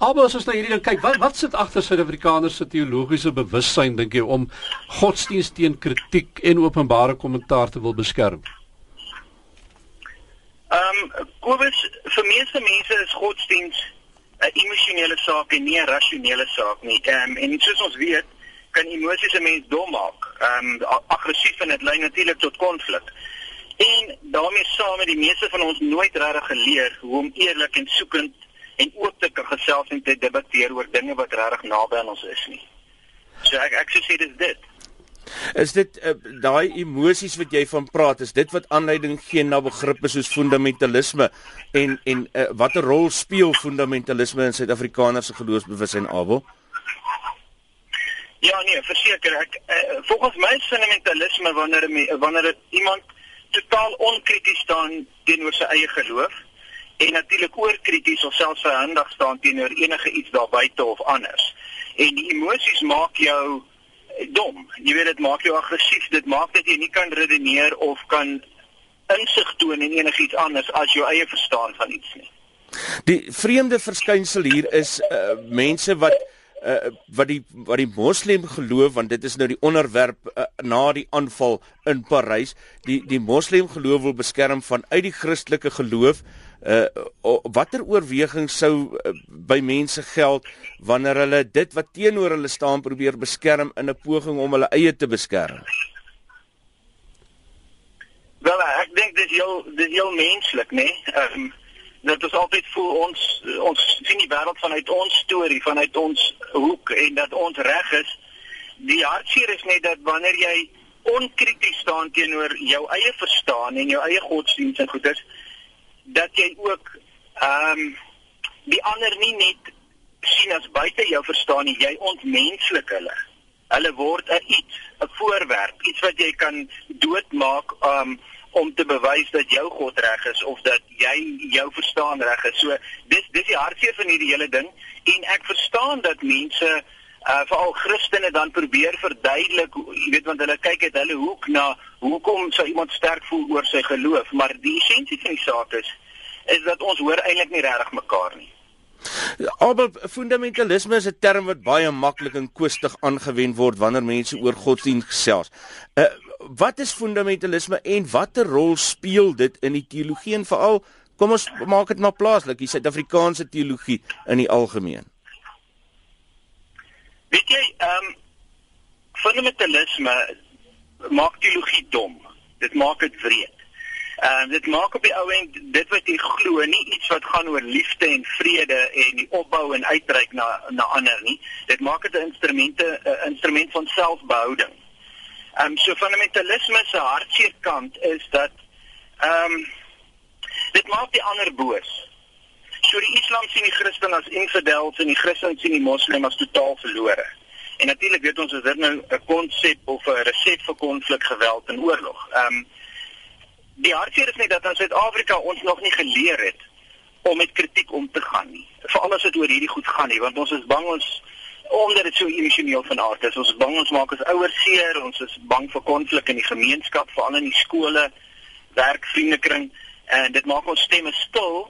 Aber as ons nou hierdie ding kyk, wat wat sit agter Suid-Afrikaners se teologiese bewussyn dink jy om godsdienst teen kritiek en openbare kommentaar te wil beskerm? Ehm um, Kobus, vir meeste mense is godsdienst 'n emosionele saak en nie 'n rasionele saak nie. Ehm um, en soos ons weet, kan emosies 'n mens dom maak. Ehm um, aggressief en dit lei natuurlik tot konflik. En daarmee saam het die meeste van ons nooit regtig geleer hoe om eerlik en soekend en oop te gesels en te debatteer oor dinge wat regtig naby aan ons is nie. So ek ek sou sê dis dit. Is dit uh, daai emosies wat jy van praat, is dit wat aanleiding gee na begrippe soos fundamentalisme en en uh, watter rol speel fundamentalisme in Suid-Afrikaners se geloofsbewussyn Abel? Ja nee, verseker ek uh, volgens my fundamentalisme wanneer wanneer iemand totaal onkrities staan teenoor sy eie geloof en natuurlik oorkrities of selfs verhandig staan teenoor enige iets daar buite of anders. En die emosies maak jou dom. Jy weet dit maak jou aggressief. Dit maak dat jy nie kan redeneer of kan insig toon in enigiets anders as jou eie verstaan van iets nie. Die vreemde verskynsel hier is uh, mense wat uh, wat die wat die moslim geloof want dit is nou die onderwerp uh, na die aanval in Parys die die moslim geloof wil beskerm van uit die Christelike geloof uh, watter oorweging sou uh, by mense geld wanneer hulle dit wat teenoor hulle staan probeer beskerm in 'n poging om hulle eie te beskerm Wel ek dink dit is heel dit is heel menslik nê nee? um, dat ons altyd voel ons ons sien die wêreld vanuit ons storie, vanuit ons hoek en dat ons reg is. Die hartseer is net dat wanneer jy onkrities staan teenoor jou eie verstaan en jou eie godsdienst en goeders dat jy ook ehm um, die ander nie net sien as buite jou verstaan nie, jy ontmenslik hulle. Hulle word 'n iets, 'n voorwerp, iets wat jy kan doodmaak um, om te bewys dat jou God reg is of dat jy jou verstaan reg is. So dis dis die hartseer van hierdie hele ding en ek verstaan dat mense uh veral Christene dan probeer verduidelik, jy weet want hulle kyk uit hulle hoek na hoekom sou iemand sterk voel oor sy geloof, maar die essensie van die saak is is dat ons hoor eintlik nie regtig mekaar nie. Aber fundamentalisme is 'n term wat baie maklik en koestig aangewend word wanneer mense oor godsdienst gesels. Uh wat is fundamentalisme en watter rol speel dit in die teologie en veral kom ons maak dit maar plaaslik, die Suid-Afrikaanse teologie in die algemeen? Weet jy, ehm um, fundamentalisme maak teologie dom. Dit maak dit wreed. Ehm uh, dit maak op die ou end dit wat jy glo nie iets wat gaan oor liefde en vrede en die opbou en uitreik na na ander nie. Dit maak dit 'n instrumente 'n instrument van selfbehouding. Ehm um, so fundamentalisme se hartseer kant is dat ehm um, dit maak die ander boos. So die Islam sien die Christen as infidels en die Christen sien die Moslem as totaal verlore. En natuurlik weet ons as dit nou 'n konsep of 'n resep vir konflik, geweld en oorlog. Ehm um, die hartseer is net dat in Suid-Afrika ons nog nie geleer het om met kritiek om te gaan nie. Veral as dit oor hierdie goed gaan nie, want ons is bang ons omdat dit so emosioneel van aard is. Ons is bang ons maak ons ouers seer, ons is bang vir konflik in die gemeenskap, veral in die skole, werk, vriendekring en dit maak ons stemme stil.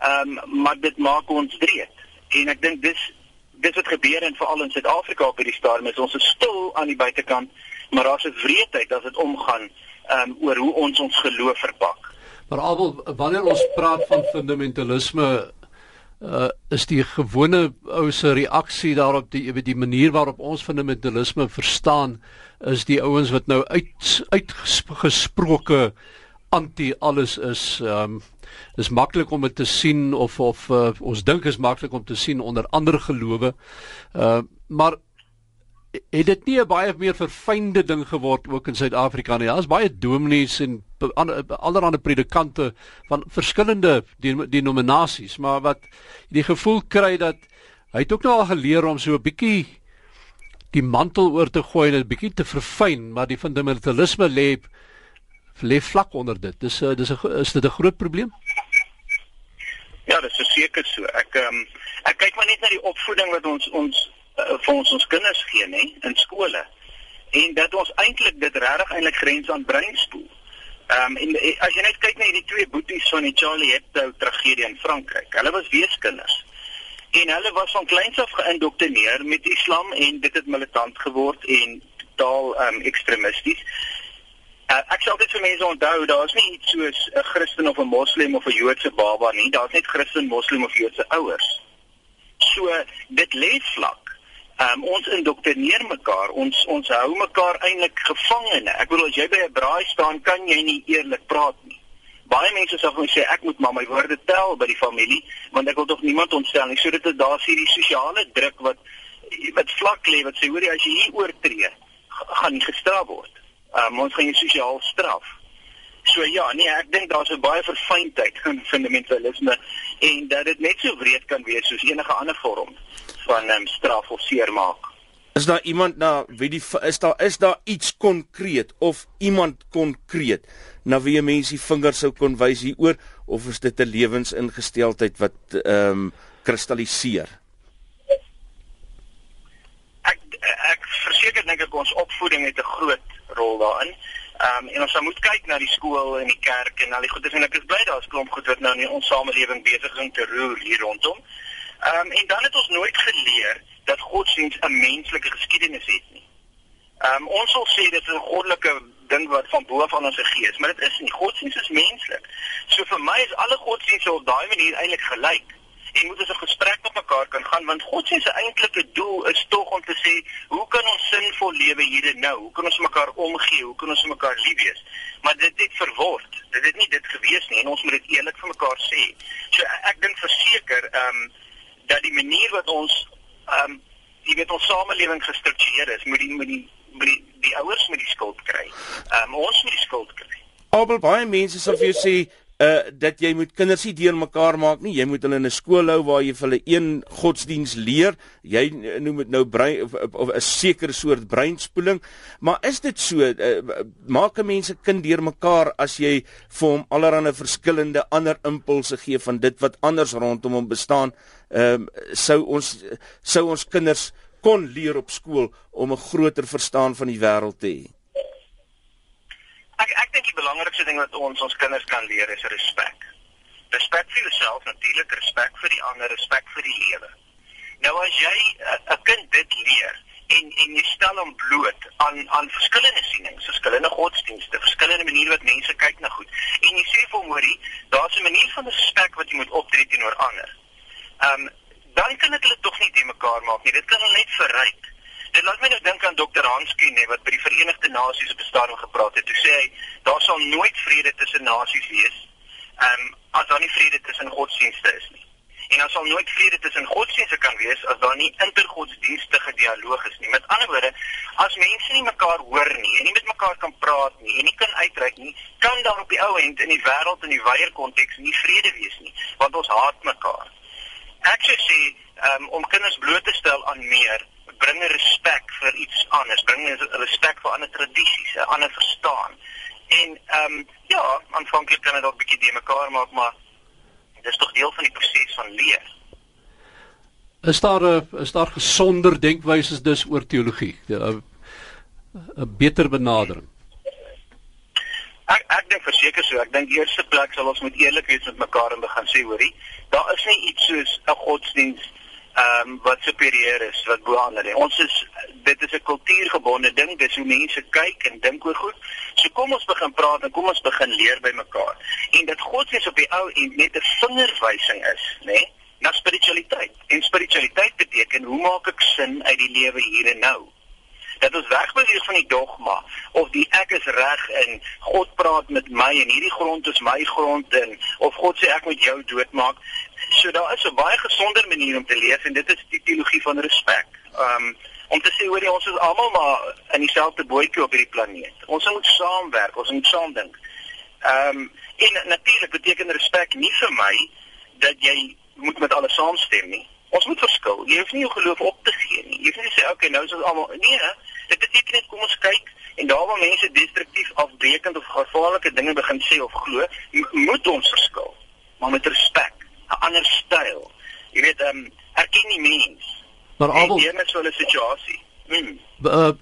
Ehm um, maar dit maak ons breed. En ek dink dis dis wat gebeur en veral in Suid-Afrika op hierdie stadium is ons is stil aan die buitekant, maar daar's 'n wreedheid as dit omgaan um, oor hoe ons ons geloof verpak. Maar alwel wanneer ons praat van fundamentalisme uh is die gewone ou se reaksie daarop die die manier waarop ons fundamentalisme verstaan is die ouens wat nou uit uitgesproke anti alles is um dis maklik om dit te sien of of uh, ons dink is maklik om te sien onder ander gelowe uh maar het dit nie 'n baie meer verfynde ding geword ook in Suid-Afrika nie. Daar's baie dominees en allerlei predikante van verskillende denominasies, maar wat die gevoel kry dat hy het ook nou al geleer om so 'n bietjie die mantel oor te gooi en 'n bietjie te verfyn, maar die fundamentalisme lê lê vlak onder dit. Dis uh, dis 'n is dit 'n groot probleem? Ja, dit is verseker so. Ek ehm um, ek kyk maar net na die opvoeding wat ons ons uh, vir ons ons kinders gee nê in skole en dat ons eintlik dit regtig eintlik grens aan breinspoel. Ehm um, en eh, as jy net kyk na hierdie twee boeties van die Charlie Hebdo tragedie in Frankryk. Hulle was weeskinders. en hulle was van kleins af geïndoktrineer met Islam en dit het militant geword en totaal um, ekstremisties. Uh, ek sê altyd vir mense onthou, daar is nie iets soos 'n Christen of 'n Moslem of 'n Joodse baba nie, daar's net Christen, Moslem of Joodse ouers. So dit lê vlak. Um, ons indoktrineer mekaar, ons ons hou mekaar eintlik gevangene. Ek bedoel as jy by 'n braai staan, kan jy nie eerlik praat nie. Baie mense vir my sê ek moet maar my woorde tel by die familie, want ek wil tog niemand ontstel nie. So dit is daar sien die sosiale druk wat wat vlak lê wat sê hoor jy as jy hier oortree, gaan gestraf word. Um, ons gaan jou sosiaal straf. So ja, nee, ek dink daar's 'n baie verfynheid in fundamentalisme en dat dit net so wreed kan wees soos enige ander vorm van um, straf of seermaak. Is daar iemand na wie die is daar is daar iets konkreet of iemand konkreet na wie mense die vinger sou kon wys hieroor of is dit 'n lewensingesteldheid wat ehm um, kristalliseer? Ek ek verseker dink ek ons opvoeding het 'n groot rol daarin. Ehm um, en ons moet kyk na die skool en die kerk en al die goeie dinge. Ek is bly daar's klomp goed wat nou in ons samelewing besig is om te roer hier rondom. Ehm um, en dan het ons nooit geleer dat godsdienst 'n menslike geskiedenis het nie. Ehm um, ons sal sê dit is 'n goddelike ding wat van bo af aan ons gegee is, maar dit is nie. Godsdienst is menslik. So vir my is alle godsdienste op daai manier eintlik gelyk en moet ons 'n gesprek met mekaar kan gaan want God se eintlike doel is tog om te sê hoe kan ons sinvol lewe hier en nou? Hoe kan ons mekaar omgee? Hoe kan ons mekaar lief hê? Maar dit het verword. Dit het nie dit gewees nie en ons moet dit eerlik vir mekaar sê. So ek dink verseker ehm um, dat die manier wat ons ehm um, jy weet ons samelewing gestruktureer is, moet die moet die moet die, die ouers met die skuld kry. Ehm um, ons moet die skuld kry. Albel baie mense sal vir jou sê uh dat jy moet kinders nie deurmekaar maak nie. Jy moet hulle in 'n skool hou waar jy vir hulle een godsdiens leer. Jy noem dit nou brein of 'n sekere soort breinspoeling. Maar is dit so uh, maak 'n mens se kind deurmekaar as jy vir hom allerlei verskillende ander impulse gee van dit wat anders rondom hom bestaan? Ehm um, sou ons sou ons kinders kon leer op skool om 'n groter verstaan van die wêreld te hê. Ek ek dink die belangrikste ding wat ons ons kinders kan leer is respek. Respek vir jouself, natuurlik respek vir die ander, respek vir die lewe. Nou as jy 'n kind dit leer en en jy stel hom bloot aan aan verskillende sienings, verskillende godsdienste, verskillende maniere wat mense kyk na goed en jy sê vir hom hoorie, daar's 'n manier van respek wat jy moet optree teenoor ander. Ehm um, dan kan dit hulle tog nie te mekaar maak nie. Dit kan hulle net verryk. Dit laat my nou dink aan Dr. Hansky nê wat by die Verenigde Nasies op bestaan gepraat het. Hy sê hy daar sal nooit vrede tussen nasies wees ehm um, as daar nie vrede tussen godsdienste is nie. En daar sal nooit vrede tussen godsdienste kan wees as daar nie intergodsdienstige dialoog is nie. Met ander woorde, as mense nie mekaar hoor nie en nie met mekaar kan praat nie en nie kan uitreik nie, kan daar op die ou end in die wêreld in die wyeer konteks nie vrede wees nie, want ons haat mekaar. Ek sê um, om kinders bloot te stel aan meer bring respek vir iets anders, bring respek vir ander tradisies, 'n ander verstaan. En ehm um, ja, aanvanklik kan dit dalk bietjie de mekaar maak, maar dit is tog deel van die proses van leer. Is daar 'n is daar gesonder denkwyses dus oor teologie? 'n 'n beter benadering. Ek ek dink verseker so. Ek dink eerste plek sal ons moet eerlik wees met mekaar en begin sê hoorie, daar is nie iets soos 'n godsdienst ehm um, wat superieur is wat bo ander is. Ons is dit is 'n kultuurgebonde ding, dis hoe mense kyk en dink oor goed. So kom ons begin praat en kom ons begin leer by mekaar. En dat God sê op die ou en net 'n vingerwysing is, nê? Nee, na spiritualiteit. En spiritualiteit beteken hoe maak ek sin uit die lewe hier en nou? Dat ons wegbeweeg van die dogma of die ek is reg en God praat met my en hierdie grond is my grond en of God sê ek moet jou doodmaak So daar is 'n baie gesonder manier om te leef en dit is die teologie van respek. Um om te sê hoor jy ons is almal maar in dieselfde bootjie op hierdie planeet. Ons moet saamwerk, ons moet saam dink. Um en natuurlik beteken respek nie vir my dat jy moet met alles saamstem nie. Ons moet verskil. Jy hoef nie jou geloof op te gee nie. Jy hoef nie te sê okay, nou is ons almal nee, dit beteken net kom ons kyk en daar waar mense destruktief afbreekend of gevaarlike dinge begin sê of glo, moet ons verskil, maar met respek. 'n ander styl. Jy weet, ehm um, erken nie mens. Maar almal hier is so 'n situasie. Hmm. Uh,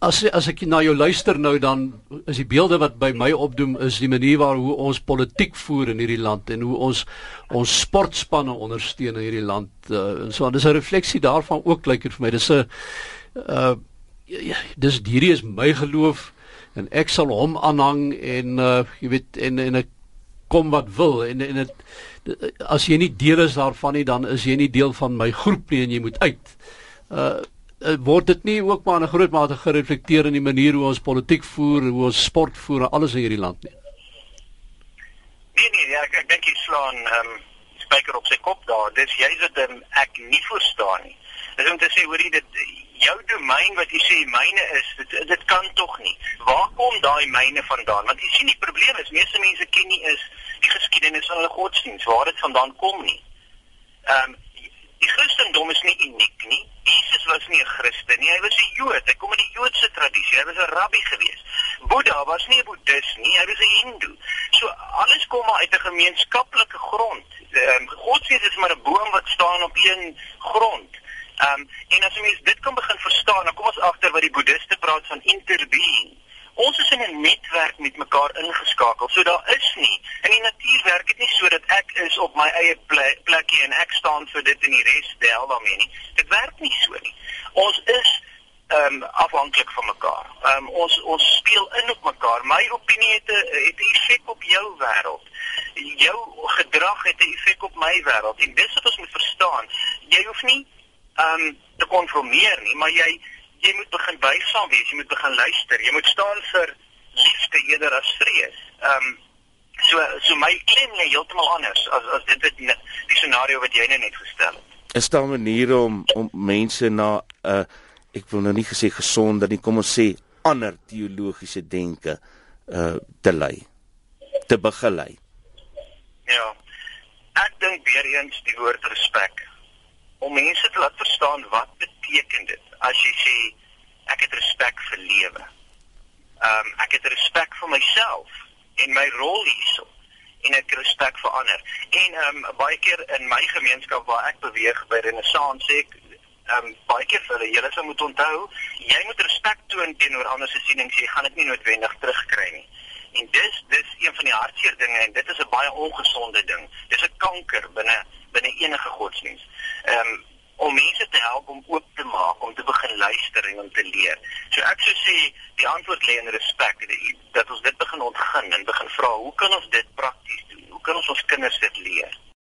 as as ek na jou luister nou dan is die beelde wat by my opdoem is die manier waar hoe ons politiek voer in hierdie land en hoe ons ons sportspanne ondersteun in hierdie land uh, en so dis 'n refleksie daarvan ook lyk dit vir my dis 'n uh ja, dis hierdie is my geloof en ek sal hom aanhang en uh jy weet en en ek kom wat wil en en dit as jy nie deel is daarvan nie dan is jy nie deel van my groep nie en jy moet uit uh uh, word dit nie ook maar 'n groot mate gereflekteer in die manier hoe ons politiek voer, hoe ons sport voer en alles in hierdie land nie? Nee nee, ja, ek ek dink jy slaan ehm um, spyker op sy kop daar. Dis juist wat um, ek nie verstaan nie. Dis om te sê hoorie dit jou domein wat jy sê myne is, dit dit kan tog nie. Waar kom daai myne vandaan? Want jy sien die probleem is meeste mense ken nie is die geskiedenis van hulle godsdiens, waar dit vandaan kom nie. Ehm um, die Christendom is nie uniek nie. Jesus was nie 'n Christen nie, hy was 'n Jood. Hy kom uit die Joodse tradisie. Hy was 'n rabbi gewees. Boeddha was nie 'n Boeddhis nie, hy was 'n Hindu. So alles kom maar uit 'n gemeenskaplike grond. Ehm um, Godsdienst is maar 'n boom wat staan op een grond. Ehm um, en as jy mens dit kan begin verstaan, dan kom ons agter wat die Boeddhiste praat van interbeing. Ons is in 'n netwerk met mekaar ingeskakel. So daar is nie in die natuur werk dit nie so dat ek is op my eie plekkie en ek staan vir dit en die res deel daarmee nie. Dit werk nie so nie. Ons is ehm um, afhanklik van mekaar. Ehm um, ons ons speel in op mekaar. My opinie het 'n het 'n effek op jou wêreld. Jou gedrag het 'n effek op my wêreld. En dis wat ons moet verstaan. Jy hoef nie ehm um, te konformeer nie, maar jy jy moet begin buigsaam wees, jy moet begin luister, jy moet staan vir liefde eerder as vrees. Ehm um, so so my klem lê heeltemal anders as as dit het die scenario wat jy nou net gestel het. Is daar maniere om om mense na 'n uh, eh, ek wil nou nie gesê gesonder nie, kom ons sê ander teologiese denke uh te lei, te begelei? Ja. Ek dink weer eens die woord respek om mense te laat verstaan wat beteken dit as jy sê ek het respek vir lewe. Ehm um, ek het respek vir myself en my rol hierso en ek respek vir ander. En ehm um, baie keer in my gemeenskap waar ek beweeg by Renaissance sê ek ehm um, baie keer vir hulle julle sou moet onthou, jy moet respek toon teenoor ander se sienings, jy gaan dit nie noodwendig terugkry nie. En dis dis een van die hartseer dinge en dit is 'n baie ongesonde ding. Dis 'n kanker binne binne enige godsdienst. Ehm um, om mense te help om oop te maak, om te begin luister en om te leer. So ek sou sê die antwoord lê in respek dat ons dit begin ontgin en begin vra hoe kan ons dit prakties doen? Hoe kan ons ons kinders dit leer?